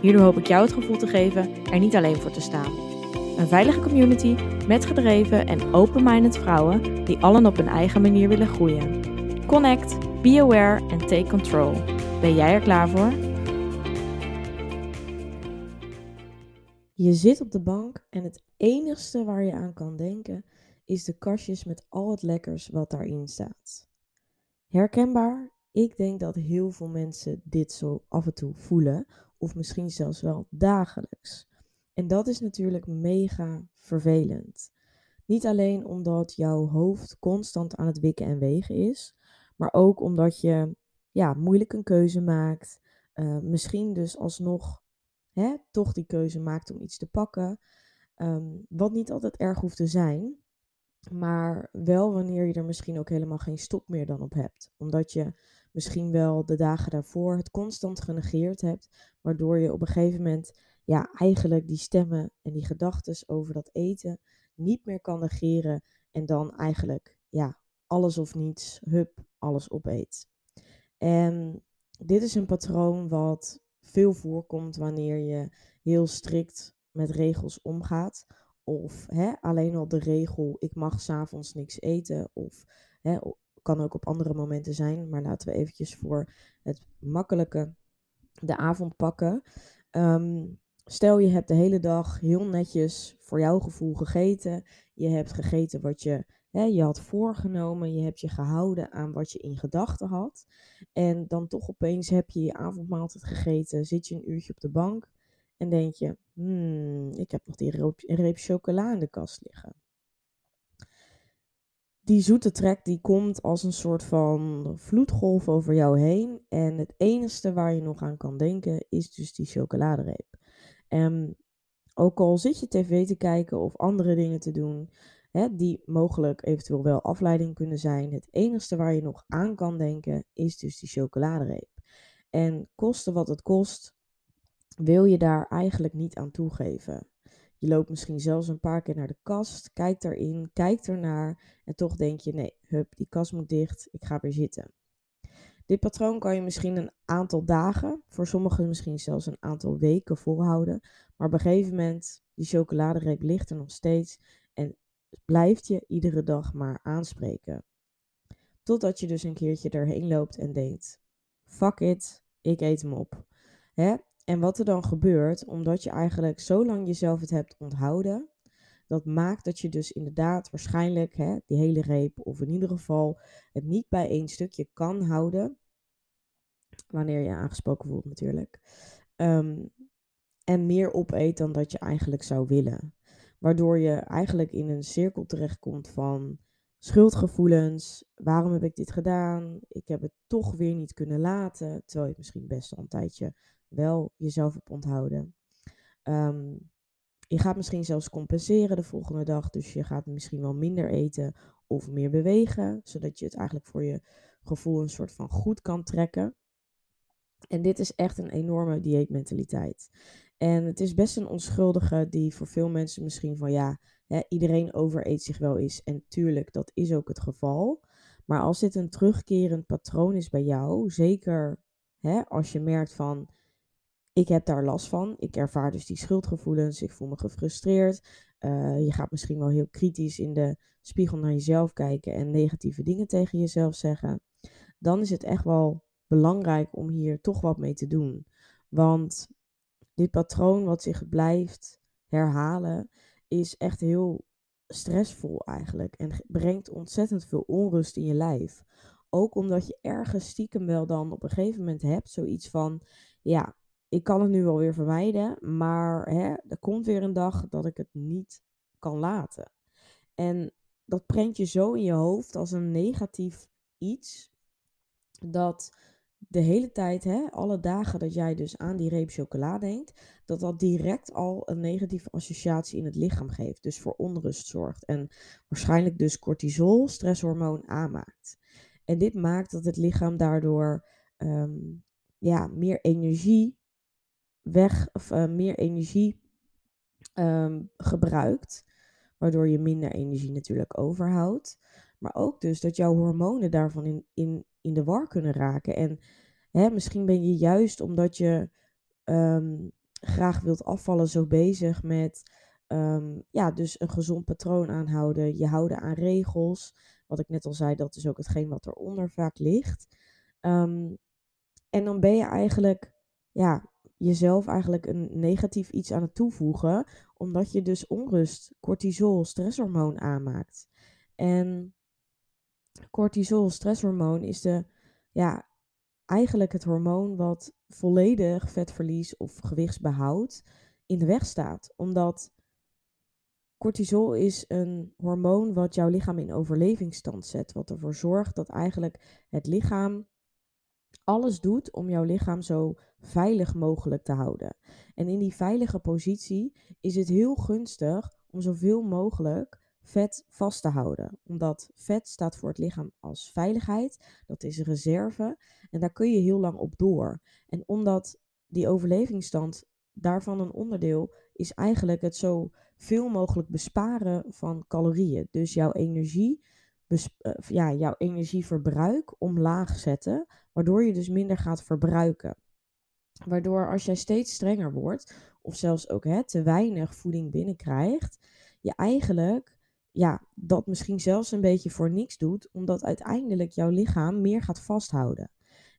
Hierdoor hoop ik jou het gevoel te geven er niet alleen voor te staan. Een veilige community met gedreven en open-minded vrouwen die allen op hun eigen manier willen groeien. Connect, be aware en take control. Ben jij er klaar voor? Je zit op de bank en het enigste waar je aan kan denken is de kastjes met al het lekkers wat daarin staat. Herkenbaar? Ik denk dat heel veel mensen dit zo af en toe voelen, of misschien zelfs wel dagelijks. En dat is natuurlijk mega vervelend. Niet alleen omdat jouw hoofd constant aan het wikken en wegen is, maar ook omdat je ja, moeilijk een keuze maakt. Uh, misschien dus alsnog hè, toch die keuze maakt om iets te pakken. Um, wat niet altijd erg hoeft te zijn. Maar wel wanneer je er misschien ook helemaal geen stop meer dan op hebt. Omdat je misschien wel de dagen daarvoor het constant genegeerd hebt. Waardoor je op een gegeven moment ja, eigenlijk die stemmen en die gedachten over dat eten niet meer kan negeren. En dan eigenlijk ja, alles of niets, hup, alles opeet. En dit is een patroon wat veel voorkomt wanneer je heel strikt met regels omgaat. Of hè, alleen al de regel, ik mag s'avonds niks eten. Of hè, kan ook op andere momenten zijn. Maar laten we eventjes voor het makkelijke de avond pakken. Ehm, stel je hebt de hele dag heel netjes voor jouw gevoel gegeten. Je hebt gegeten wat je, hè, je had voorgenomen. Je hebt je gehouden aan wat je in gedachten had. En dan toch opeens heb je je avondmaaltijd gegeten. Zit je een uurtje op de bank. En denk je, hmm, ik heb nog die reep, reep chocola in de kast liggen. Die zoete trek die komt als een soort van vloedgolf over jou heen. En het enige waar je nog aan kan denken is dus die chocoladereep. En ook al zit je tv te kijken of andere dingen te doen, hè, die mogelijk eventueel wel afleiding kunnen zijn. Het enige waar je nog aan kan denken is dus die chocoladereep. En koste wat het kost, wil je daar eigenlijk niet aan toegeven. Je loopt misschien zelfs een paar keer naar de kast, kijkt erin, kijkt ernaar en toch denk je: nee, hup, die kast moet dicht, ik ga weer zitten. Dit patroon kan je misschien een aantal dagen, voor sommigen misschien zelfs een aantal weken volhouden, maar op een gegeven moment, die chocoladereep ligt er nog steeds en blijft je iedere dag maar aanspreken. Totdat je dus een keertje erheen loopt en denkt: fuck it, ik eet hem op. Hè? En wat er dan gebeurt, omdat je eigenlijk zo lang jezelf het hebt onthouden, dat maakt dat je dus inderdaad waarschijnlijk hè, die hele reep, of in ieder geval het niet bij één stukje kan houden, wanneer je aangesproken voelt natuurlijk, um, en meer opeet dan dat je eigenlijk zou willen. Waardoor je eigenlijk in een cirkel terechtkomt van schuldgevoelens. Waarom heb ik dit gedaan? Ik heb het toch weer niet kunnen laten. Terwijl je misschien best al een tijdje wel jezelf op onthouden. Um, je gaat misschien zelfs compenseren de volgende dag. Dus je gaat misschien wel minder eten of meer bewegen. Zodat je het eigenlijk voor je gevoel een soort van goed kan trekken. En dit is echt een enorme dieetmentaliteit. En het is best een onschuldige die voor veel mensen misschien van ja, hè, iedereen overeet zich wel eens. En tuurlijk, dat is ook het geval. Maar als dit een terugkerend patroon is bij jou, zeker hè, als je merkt van ik heb daar last van. Ik ervaar dus die schuldgevoelens. Ik voel me gefrustreerd. Uh, je gaat misschien wel heel kritisch in de spiegel naar jezelf kijken en negatieve dingen tegen jezelf zeggen. Dan is het echt wel belangrijk om hier toch wat mee te doen. Want dit patroon wat zich blijft herhalen is echt heel stressvol eigenlijk en brengt ontzettend veel onrust in je lijf. Ook omdat je ergens stiekem wel dan op een gegeven moment hebt zoiets van, ja, ik kan het nu wel weer vermijden, maar hè, er komt weer een dag dat ik het niet kan laten. En dat brengt je zo in je hoofd als een negatief iets, dat de hele tijd, hè, alle dagen dat jij dus aan die reep chocola denkt, dat dat direct al een negatieve associatie in het lichaam geeft. Dus voor onrust zorgt. En waarschijnlijk dus cortisol, stresshormoon, aanmaakt. En dit maakt dat het lichaam daardoor ehm, ja, meer energie weg, of uh, meer energie um, gebruikt. Waardoor je minder energie natuurlijk overhoudt. Maar ook dus dat jouw hormonen daarvan in, in, in de war kunnen raken. En hè, misschien ben je juist omdat je um, graag wilt afvallen zo bezig met um, ja, dus een gezond patroon aanhouden. Je houden aan regels. Wat ik net al zei, dat is ook hetgeen wat eronder vaak ligt. En dan ben je eigenlijk ja, jezelf eigenlijk een negatief iets aan het toevoegen, omdat je dus onrust, cortisol, stresshormoon aanmaakt. En cortisol, stresshormoon, is de, ja, eigenlijk het hormoon wat volledig vetverlies of gewichtsbehoud in de weg staat. Omdat cortisol is een hormoon wat jouw lichaam in overlevingsstand zet. Wat ervoor zorgt dat eigenlijk het lichaam alles doet om jouw lichaam zo veilig mogelijk te houden. En in die veilige positie is het heel gunstig om zoveel mogelijk vet vast te houden. Omdat vet staat voor het lichaam als veiligheid, dat is reserve en daar kun je heel lang op door. En omdat die overlevingsstand daarvan een onderdeel is eigenlijk het zo veel mogelijk besparen van calorieën. Dus jouw energie ja, jouw energieverbruik omlaag zetten, waardoor je dus minder gaat verbruiken. Waardoor als jij steeds strenger wordt, of zelfs ook hè, te weinig voeding binnenkrijgt, je eigenlijk ja, dat misschien zelfs een beetje voor niks doet, omdat uiteindelijk jouw lichaam meer gaat vasthouden.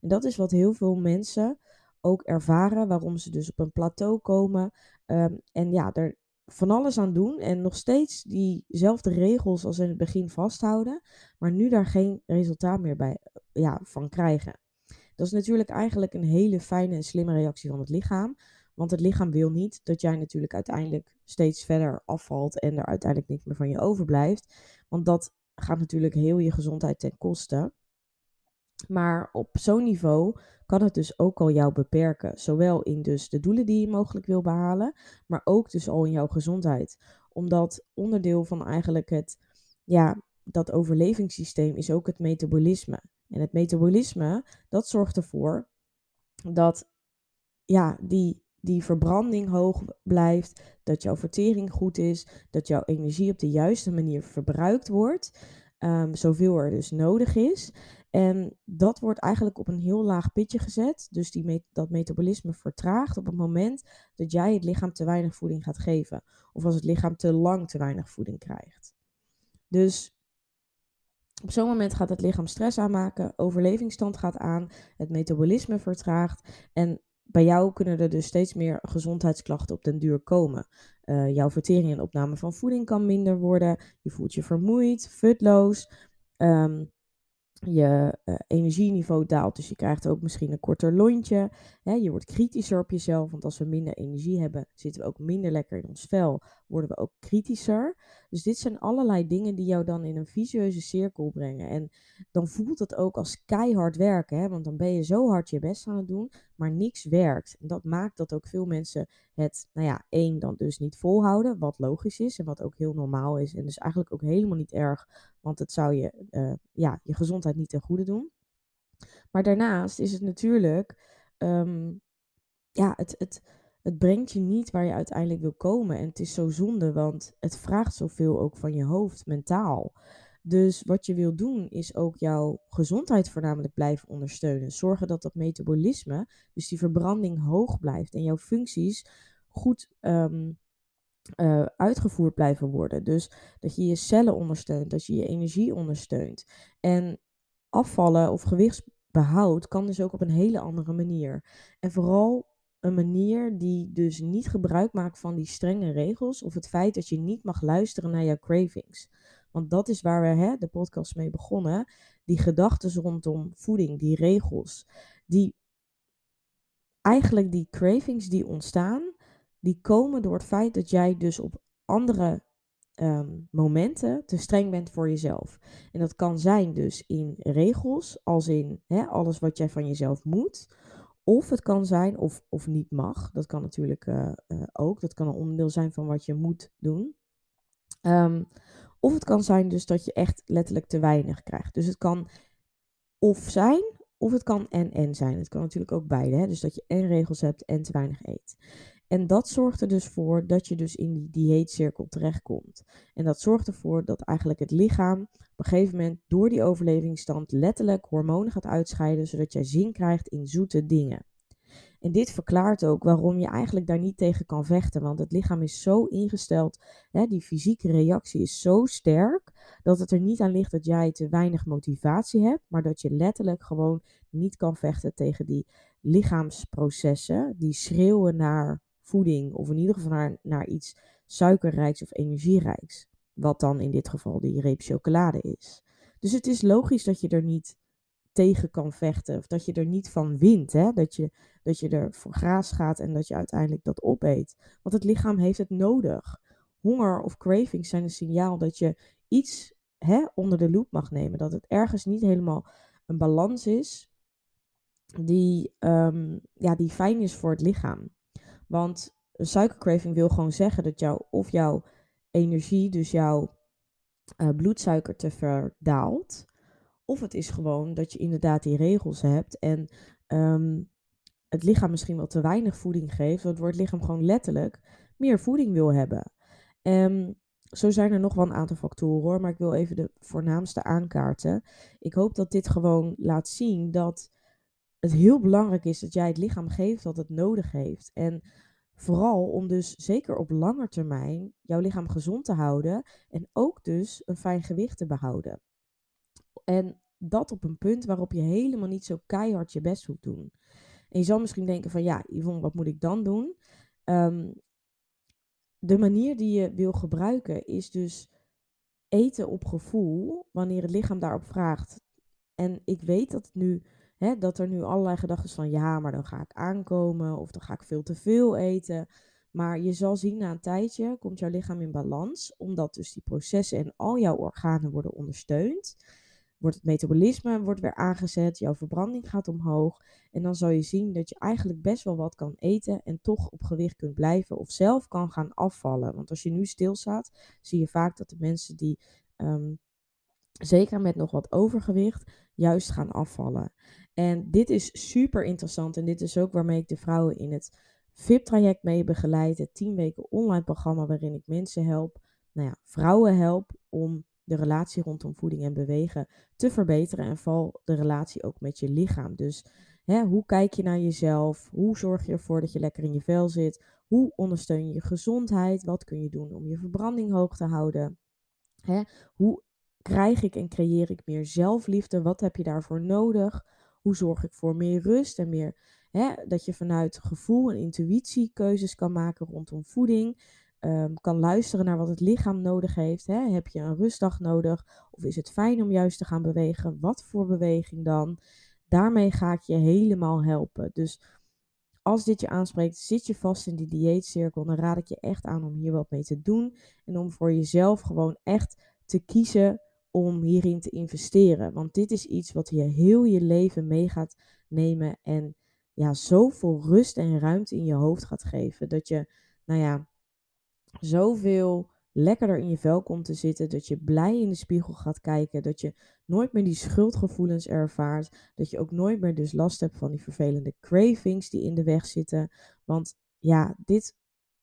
En dat is wat heel veel mensen ook ervaren, waarom ze dus op een plateau komen. Um, en ja, er van alles aan doen en nog steeds diezelfde regels als in het begin vasthouden, maar nu daar geen resultaat meer bij, ja, van krijgen. Dat is natuurlijk eigenlijk een hele fijne en slimme reactie van het lichaam. Want het lichaam wil niet dat jij natuurlijk uiteindelijk steeds verder afvalt en er uiteindelijk niks meer van je overblijft. Want dat gaat natuurlijk heel je gezondheid ten koste. Maar op zo'n niveau kan het dus ook al jou beperken. Zowel in dus de doelen die je mogelijk wil behalen, maar ook dus al in jouw gezondheid. Omdat onderdeel van eigenlijk het, ja, dat overlevingssysteem is ook het metabolisme. En het metabolisme, dat zorgt ervoor dat ja, die, die verbranding hoog blijft, dat jouw vertering goed is, dat jouw energie op de juiste manier verbruikt wordt, um, zoveel er dus nodig is. En dat wordt eigenlijk op een heel laag pitje gezet. Dus die dat metabolisme vertraagt op het moment dat jij het lichaam te weinig voeding gaat geven. Of als het lichaam te lang te weinig voeding krijgt. Dus op zo'n moment gaat het lichaam stress aanmaken, overlevingsstand gaat aan, het metabolisme vertraagt. En bij jou kunnen er dus steeds meer gezondheidsklachten op den duur komen. Uh, jouw vertering en opname van voeding kan minder worden. Je voelt je vermoeid, futloos. Um, je uh, energieniveau daalt, dus je krijgt ook misschien een korter lontje. Hè, je wordt kritischer op jezelf, want als we minder energie hebben, zitten we ook minder lekker in ons vel, worden we ook kritischer. Dus dit zijn allerlei dingen die jou dan in een vicieuze cirkel brengen. En dan voelt het ook als keihard werken, hè, want dan ben je zo hard je best aan het doen, maar niks werkt. En dat maakt dat ook veel mensen het, nou ja, één, dan dus niet volhouden, wat logisch is en wat ook heel normaal is. En dus eigenlijk ook helemaal niet erg, want het zou je, uh, ja, je gezondheid niet ten goede doen. Maar daarnaast is het natuurlijk, um, ja, het, het, het brengt je niet waar je uiteindelijk wil komen. En het is zo zonde, want het vraagt zoveel ook van je hoofd, mentaal. Dus wat je wil doen is ook jouw gezondheid voornamelijk blijven ondersteunen. Zorgen dat dat metabolisme, dus die verbranding hoog blijft en jouw functies goed um, uh, uitgevoerd blijven worden. Dus dat je je cellen ondersteunt, dat je je energie ondersteunt. En afvallen of gewichtsbehoud kan dus ook op een hele andere manier. En vooral een manier die dus niet gebruik maakt van die strenge regels of het feit dat je niet mag luisteren naar jouw cravings. Want dat is waar we hè, de podcast mee begonnen. Die gedachten rondom voeding, die regels, die eigenlijk die cravings die ontstaan, die komen door het feit dat jij dus op andere ehm, momenten te streng bent voor jezelf. En dat kan zijn dus in regels, als in hè, alles wat jij van jezelf moet. Of het kan zijn, of, of niet mag, dat kan natuurlijk uh, uh, ook. Dat kan een onderdeel zijn van wat je moet doen. Um, of het kan zijn dus dat je echt letterlijk te weinig krijgt. Dus het kan of zijn, of het kan en en zijn. Het kan natuurlijk ook beide. Hè? Dus dat je en regels hebt en te weinig eet. En dat zorgt er dus voor dat je dus in die dieetcirkel terechtkomt. En dat zorgt ervoor dat eigenlijk het lichaam een gegeven moment door die overlevingsstand letterlijk hormonen gaat uitscheiden, zodat jij zin krijgt in zoete dingen. En dit verklaart ook waarom je eigenlijk daar niet tegen kan vechten. Want het lichaam is zo ingesteld, hè, die fysieke reactie is zo sterk, dat het er niet aan ligt dat jij te weinig motivatie hebt, maar dat je letterlijk gewoon niet kan vechten tegen die lichaamsprocessen die schreeuwen naar voeding, of in ieder geval naar, naar iets suikerrijks of energierijks. Wat dan in dit geval die reep chocolade is. Dus het is logisch dat je er niet tegen kan vechten. Of dat je er niet van wint. Hè? Dat, je, dat je er voor graas gaat en dat je uiteindelijk dat opeet. Want het lichaam heeft het nodig. Honger of cravings zijn een signaal dat je iets hè, onder de loep mag nemen. Dat het ergens niet helemaal een balans is die, um, ja, die fijn is voor het lichaam. Want een suikercraving wil gewoon zeggen dat jou, of jouw energie, dus jouw uh, bloedsuiker te verdaalt. Of het is gewoon dat je inderdaad die regels hebt en um, het lichaam misschien wel te weinig voeding geeft, waardoor het lichaam gewoon letterlijk meer voeding wil hebben. Um, zo zijn er nog wel een aantal factoren hoor, maar ik wil even de voornaamste aankaarten. Ik hoop dat dit gewoon laat zien dat het heel belangrijk is dat jij het lichaam geeft wat het nodig heeft. En vooral om dus zeker op lange termijn jouw lichaam gezond te houden en ook dus een fijn gewicht te behouden. En dat op een punt waarop je helemaal niet zo keihard je best hoeft doen. En je zal misschien denken van ja, Yvonne, wat moet ik dan doen? Um, de manier die je wil gebruiken is dus eten op gevoel, wanneer het lichaam daarop vraagt. En ik weet dat, het nu, hè, dat er nu allerlei gedachten van ja, maar dan ga ik aankomen of dan ga ik veel te veel eten. Maar je zal zien na een tijdje komt jouw lichaam in balans, omdat dus die processen en al jouw organen worden ondersteund wordt het metabolisme wordt weer aangezet, jouw verbranding gaat omhoog. En dan zal je zien dat je eigenlijk best wel wat kan eten en toch op gewicht kunt blijven of zelf kan gaan afvallen. Want als je nu stilstaat, zie je vaak dat de mensen die um, zeker met nog wat overgewicht juist gaan afvallen. En dit is super interessant en dit is ook waarmee ik de vrouwen in het VIP-traject mee begeleid. Het 10 weken online programma waarin ik mensen help, nou ja, vrouwen help om de relatie rondom voeding en bewegen te verbeteren. En vooral de relatie ook met je lichaam. Dus hè, hoe kijk je naar jezelf? Hoe zorg je ervoor dat je lekker in je vel zit? Hoe ondersteun je je gezondheid? Wat kun je doen om je verbranding hoog te houden? Hè, hoe krijg ik en creëer ik meer zelfliefde? Wat heb je daarvoor nodig? Hoe zorg ik voor meer rust en meer hè, dat je vanuit gevoel en intuïtie keuzes kan maken rondom voeding? um, kan luisteren naar wat het lichaam nodig heeft. Hè? Heb je een rustdag nodig? Of is het fijn om juist te gaan bewegen? Wat voor beweging dan? Daarmee ga ik je helemaal helpen. Dus als dit je aanspreekt, zit je vast in die dieetcirkel, dan raad ik je echt aan om hier wat mee te doen. En om voor jezelf gewoon echt te kiezen om hierin te investeren. Want dit is iets wat je heel je leven mee gaat nemen. En ja, zoveel rust en ruimte in je hoofd gaat geven. Dat je, nou ja, zoveel lekkerder in je vel komt te zitten. Dat je blij in de spiegel gaat kijken. Dat je nooit meer die schuldgevoelens ervaart. Dat je ook nooit meer dus last hebt van die vervelende cravings die in de weg zitten. Want ja, dit,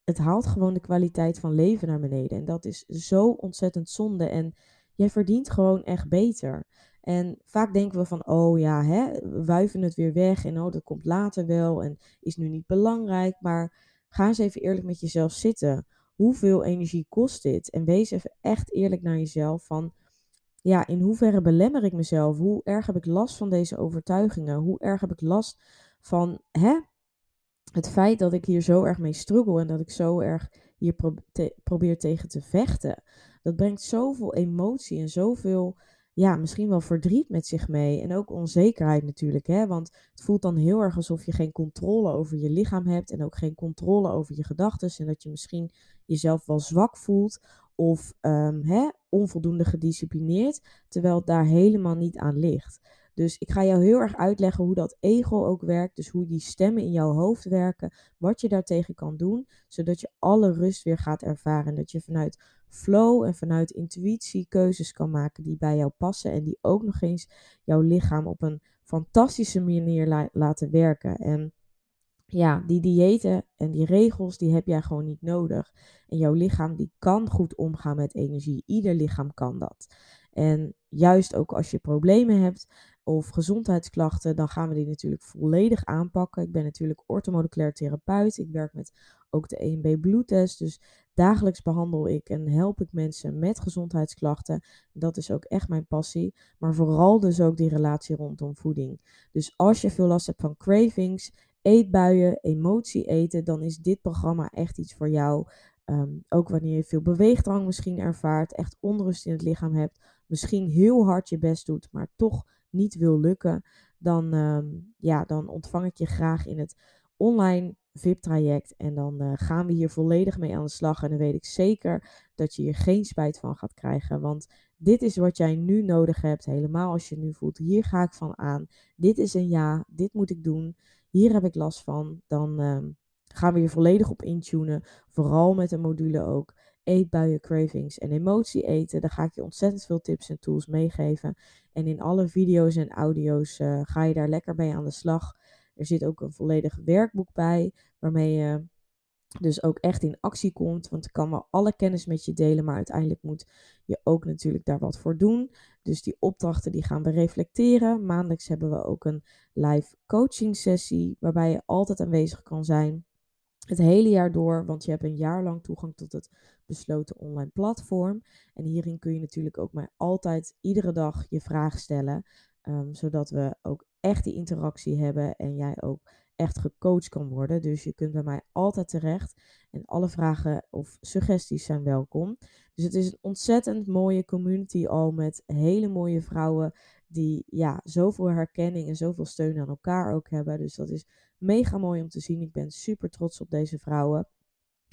het haalt gewoon de kwaliteit van leven naar beneden. En dat is zo ontzettend zonde. En jij verdient gewoon echt beter. En vaak denken we van, oh ja, hè, we wuiven het weer weg en oh, dat komt later wel en is nu niet belangrijk. Maar ga eens even eerlijk met jezelf zitten hoeveel energie kost dit? En wees even echt eerlijk naar jezelf van, ja, in hoeverre belemmer ik mezelf? Hoe erg heb ik last van deze overtuigingen? Hoe erg heb ik last van, hè? Het feit dat ik hier zo erg mee struggle en dat ik zo erg hier probeer tegen te vechten. Dat brengt zoveel emotie en zoveel ja, misschien wel verdriet met zich mee. En ook onzekerheid natuurlijk. Hè? Want het voelt dan heel erg alsof je geen controle over je lichaam hebt. En ook geen controle over je gedachten. En dat je misschien jezelf wel zwak voelt. of um, hè, onvoldoende gedisciplineerd, terwijl het daar helemaal niet aan ligt. Dus ik ga jou heel erg uitleggen hoe dat ego ook werkt. Dus hoe die stemmen in jouw hoofd werken. Wat je daartegen kan doen. Zodat je alle rust weer gaat ervaren. En dat je vanuit flow en vanuit intuïtie keuzes kan maken die bij jou passen. En die ook nog eens jouw lichaam op een fantastische manier laten werken. En ja, die diëten en die regels, die heb jij gewoon niet nodig. En jouw lichaam, die kan goed omgaan met energie. Ieder lichaam kan dat. En juist ook als je problemen hebt, of gezondheidsklachten, dan gaan we die natuurlijk volledig aanpakken. Ik ben natuurlijk orthomoleculair therapeut. Ik werk met ook de EMB bloedtest. Dus dagelijks behandel ik en help ik mensen met gezondheidsklachten. Dat is ook echt mijn passie. Maar vooral dus ook die relatie rondom voeding. Dus als je veel last hebt van cravings, eetbuien, emotie eten, dan is dit programma echt iets voor jou. Ehm, ook wanneer je veel beweegdrang misschien ervaart, echt onrust in het lichaam hebt, misschien heel hard je best doet, maar toch niet wil lukken, dan, ehm, ja, dan ontvang ik je graag in het online VIP-traject. En dan uh, gaan we hier volledig mee aan de slag. En dan weet ik zeker dat je hier geen spijt van gaat krijgen. Want dit is wat jij nu nodig hebt. Helemaal als je nu voelt, hier ga ik van aan. Dit is een ja, dit moet ik doen. Hier heb ik last van. Dan uh, gaan we hier volledig op intunen. Vooral met de module ook eetbuien, cravings en emotie eten. Daar ga ik je ontzettend veel tips en tools meegeven. En in alle video's en audio's uh, ga je daar lekker mee aan de slag. Er zit ook een volledig werkboek bij, waarmee je dus ook echt in actie komt. Want ik kan wel alle kennis met je delen, maar uiteindelijk moet je ook natuurlijk daar wat voor doen. Dus die opdrachten die gaan we reflecteren. Maandelijks hebben we ook een live coaching sessie, waarbij je altijd aanwezig kan zijn het hele jaar door, want je hebt een jaar lang toegang tot het besloten online platform. En hierin kun je natuurlijk ook maar altijd iedere dag je vraag stellen, um, zodat we ook echt die interactie hebben en jij ook echt gecoacht kan worden. Dus je kunt bij mij altijd terecht en alle vragen of suggesties zijn welkom. Dus het is een ontzettend mooie community al met hele mooie vrouwen die ja, zoveel herkenning en zoveel steun aan elkaar ook hebben. Dus dat is mega mooi om te zien. Ik ben super trots op deze vrouwen.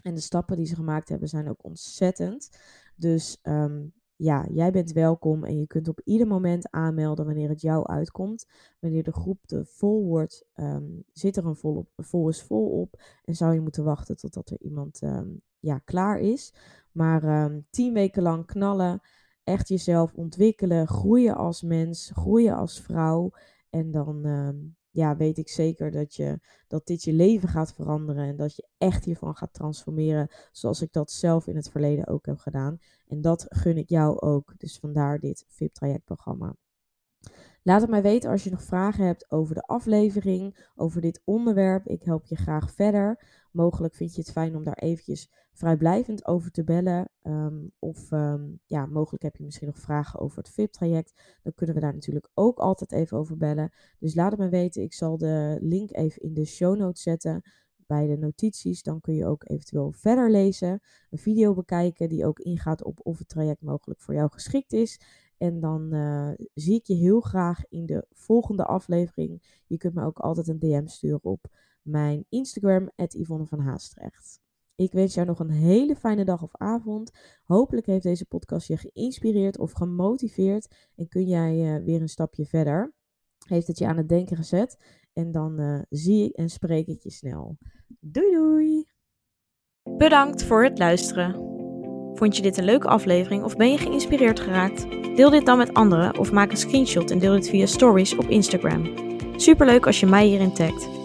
En de stappen die ze gemaakt hebben zijn ook ontzettend. Dus um, ja, jij bent welkom en je kunt op ieder moment aanmelden wanneer het jou uitkomt. Wanneer de groep te vol wordt, um, zit er een vol, op, vol is vol op en zou je moeten wachten totdat er iemand um, ja, klaar is. Maar tien weken lang knallen, echt jezelf ontwikkelen, groeien als mens, groeien als vrouw. En dan ja, weet ik zeker dat, je, dat dit je leven gaat veranderen en dat je echt hiervan gaat transformeren, zoals ik dat zelf in het verleden ook heb gedaan. En dat gun ik jou ook. Dus vandaar dit VIP-trajectprogramma. Laat het mij weten als je nog vragen hebt over de aflevering, over dit onderwerp. Ik help je graag verder. Mogelijk vind je het fijn om daar eventjes vrijblijvend over te bellen. Ehm, of um, ja, mogelijk heb je misschien nog vragen over het VIP-traject. Dan kunnen we daar natuurlijk ook altijd even over bellen. Dus laat het me weten. Ik zal de link even in de show notes zetten bij de notities. Dan kun je ook eventueel verder lezen. Een video bekijken die ook ingaat op of het traject mogelijk voor jou geschikt is. En dan uh, zie ik je heel graag in de volgende aflevering. Je kunt me ook altijd een DM sturen op mijn Instagram, Yvonne van Haastrecht. Ik wens jou nog een hele fijne dag of avond. Hopelijk heeft deze podcast je geïnspireerd of gemotiveerd. En kun jij uh, weer een stapje verder. Heeft het je aan het denken gezet. En dan uh, zie en spreek ik je snel. Doei doei! Bedankt voor het luisteren. Vond je dit een leuke aflevering of ben je geïnspireerd geraakt? Deel dit dan met anderen of maak een screenshot en deel dit via stories op Instagram. Superleuk als je mij hierin tagt.